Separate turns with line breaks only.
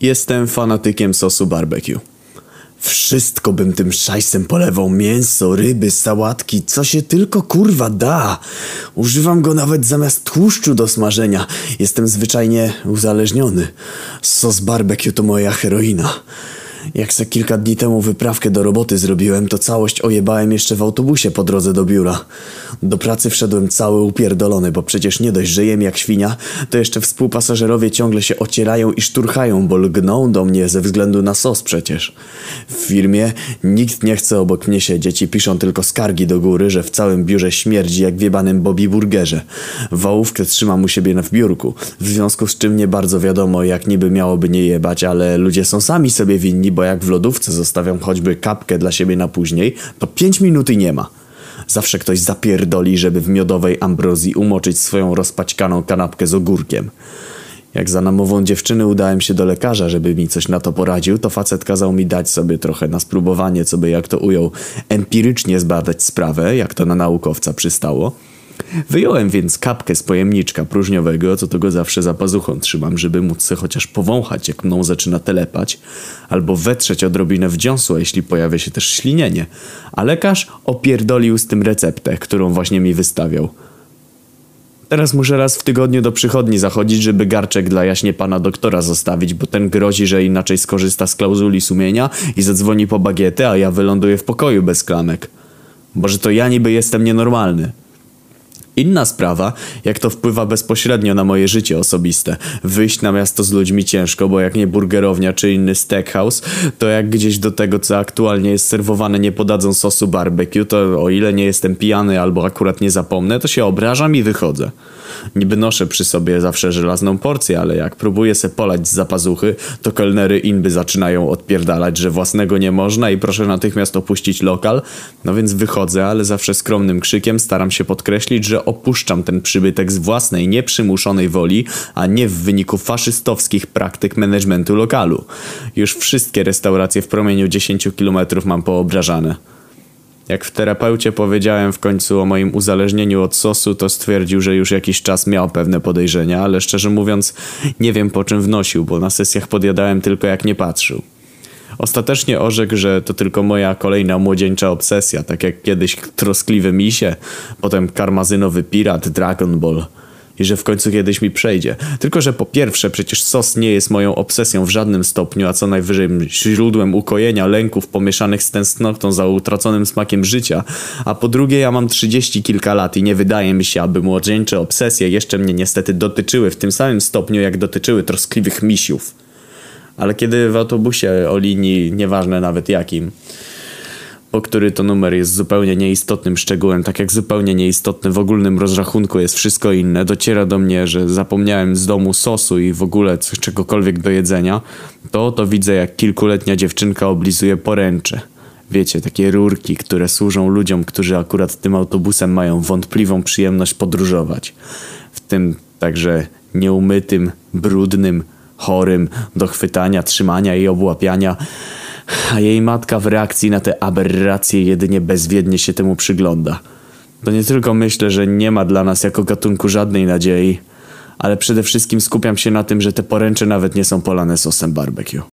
Jestem fanatykiem sosu barbecue. Wszystko bym tym szajsem polewał. Mięso, ryby, sałatki, co się tylko kurwa da. Używam go nawet zamiast tłuszczu do smażenia. Jestem zwyczajnie uzależniony. Sos barbecue to moja heroina. Jak se kilka dni temu wyprawkę do roboty zrobiłem, to całość ojebałem jeszcze w autobusie po drodze do biura. Do pracy wszedłem cały upierdolony, bo przecież nie dość, że jem jak świnia, to jeszcze współpasażerowie ciągle się ocierają i szturchają, bo lgną do mnie ze względu na sos przecież. W firmie nikt nie chce obok mnie siedzieć i piszą tylko skargi do góry, że w całym biurze śmierdzi jak w jebanym Bobby Burgerze. Wałówkę trzymam u siebie w biurku, w związku z czym nie bardzo wiadomo jak niby miałoby nie jebać, ale ludzie są sami sobie winni, bo jak w lodówce zostawiam choćby kapkę dla siebie na później, to 5 minut i nie ma. Zawsze ktoś zapierdoli, żeby w miodowej ambrozji umoczyć swoją rozpaćkaną kanapkę z ogórkiem. Jak za namową dziewczyny udałem się do lekarza, żeby mi coś na to poradził, to facet kazał mi dać sobie trochę na spróbowanie, co by jak to ujął, empirycznie zbadać sprawę, jak to na naukowca przystało. Wyjąłem więc kapkę z pojemniczka próżniowego, co to go zawsze za pazuchą trzymam, żeby móc se chociaż powąchać, jak mną zaczyna telepać, albo wetrzeć odrobinę wdziąsła, jeśli pojawia się też ślinienie. A lekarz opierdolił z tym receptę, którą właśnie mi wystawiał. Teraz muszę raz w tygodniu do przychodni zachodzić, żeby garczek dla jaśnie pana doktora zostawić, bo ten grozi, że inaczej skorzysta z klauzuli sumienia i zadzwoni po bagietę, a ja wyląduję w pokoju bez klamek. Boże, to ja niby jestem nienormalny. Inna sprawa, jak to wpływa bezpośrednio na moje życie osobiste. Wyjść na miasto z ludźmi ciężko, bo jak nie burgerownia czy inny steakhouse, to jak gdzieś do tego, co aktualnie jest serwowane, nie podadzą sosu barbecue, to o ile nie jestem pijany albo akurat nie zapomnę, to się obrażam i wychodzę. Niby noszę przy sobie zawsze żelazną porcję, ale jak próbuję se polać z zapazuchy, to kelnery inby zaczynają odpierdalać, że własnego nie można i proszę natychmiast opuścić lokal. No więc wychodzę, ale zawsze skromnym krzykiem staram się podkreślić, że opuszczam ten przybytek z własnej, nieprzymuszonej woli, a nie w wyniku faszystowskich praktyk managementu lokalu. Już wszystkie restauracje w promieniu 10 km mam poobrażane. Jak w terapeucie powiedziałem w końcu o moim uzależnieniu od sosu, to stwierdził, że już jakiś czas miał pewne podejrzenia, ale szczerze mówiąc nie wiem po czym wnosił, bo na sesjach podjadałem tylko jak nie patrzył. Ostatecznie orzekł, że to tylko moja kolejna młodzieńcza obsesja, tak jak kiedyś troskliwy misie, potem karmazynowy pirat Dragon Ball i że w końcu kiedyś mi przejdzie. Tylko, że po pierwsze przecież sos nie jest moją obsesją w żadnym stopniu, a co najwyżej źródłem ukojenia lęków pomieszanych z tęsknotą za utraconym smakiem życia, a po drugie ja mam trzydzieści kilka lat i nie wydaje mi się, aby młodzieńcze obsesje jeszcze mnie niestety dotyczyły w tym samym stopniu, jak dotyczyły troskliwych misiów. Ale kiedy w autobusie o linii, nieważne nawet jakim, po który to numer jest zupełnie nieistotnym szczegółem, tak jak zupełnie nieistotny w ogólnym rozrachunku jest wszystko inne, dociera do mnie, że zapomniałem z domu sosu i w ogóle czegokolwiek do jedzenia, to to widzę jak kilkuletnia dziewczynka oblizuje poręcze. Wiecie, takie rurki, które służą ludziom, którzy akurat tym autobusem mają wątpliwą przyjemność podróżować. W tym także nieumytym, brudnym, chorym, do chwytania, trzymania i obłapiania a jej matka w reakcji na te aberracje jedynie bezwiednie się temu przygląda. To nie tylko myślę, że nie ma dla nas jako gatunku żadnej nadziei, ale przede wszystkim skupiam się na tym, że te poręcze nawet nie są polane sosem barbecue.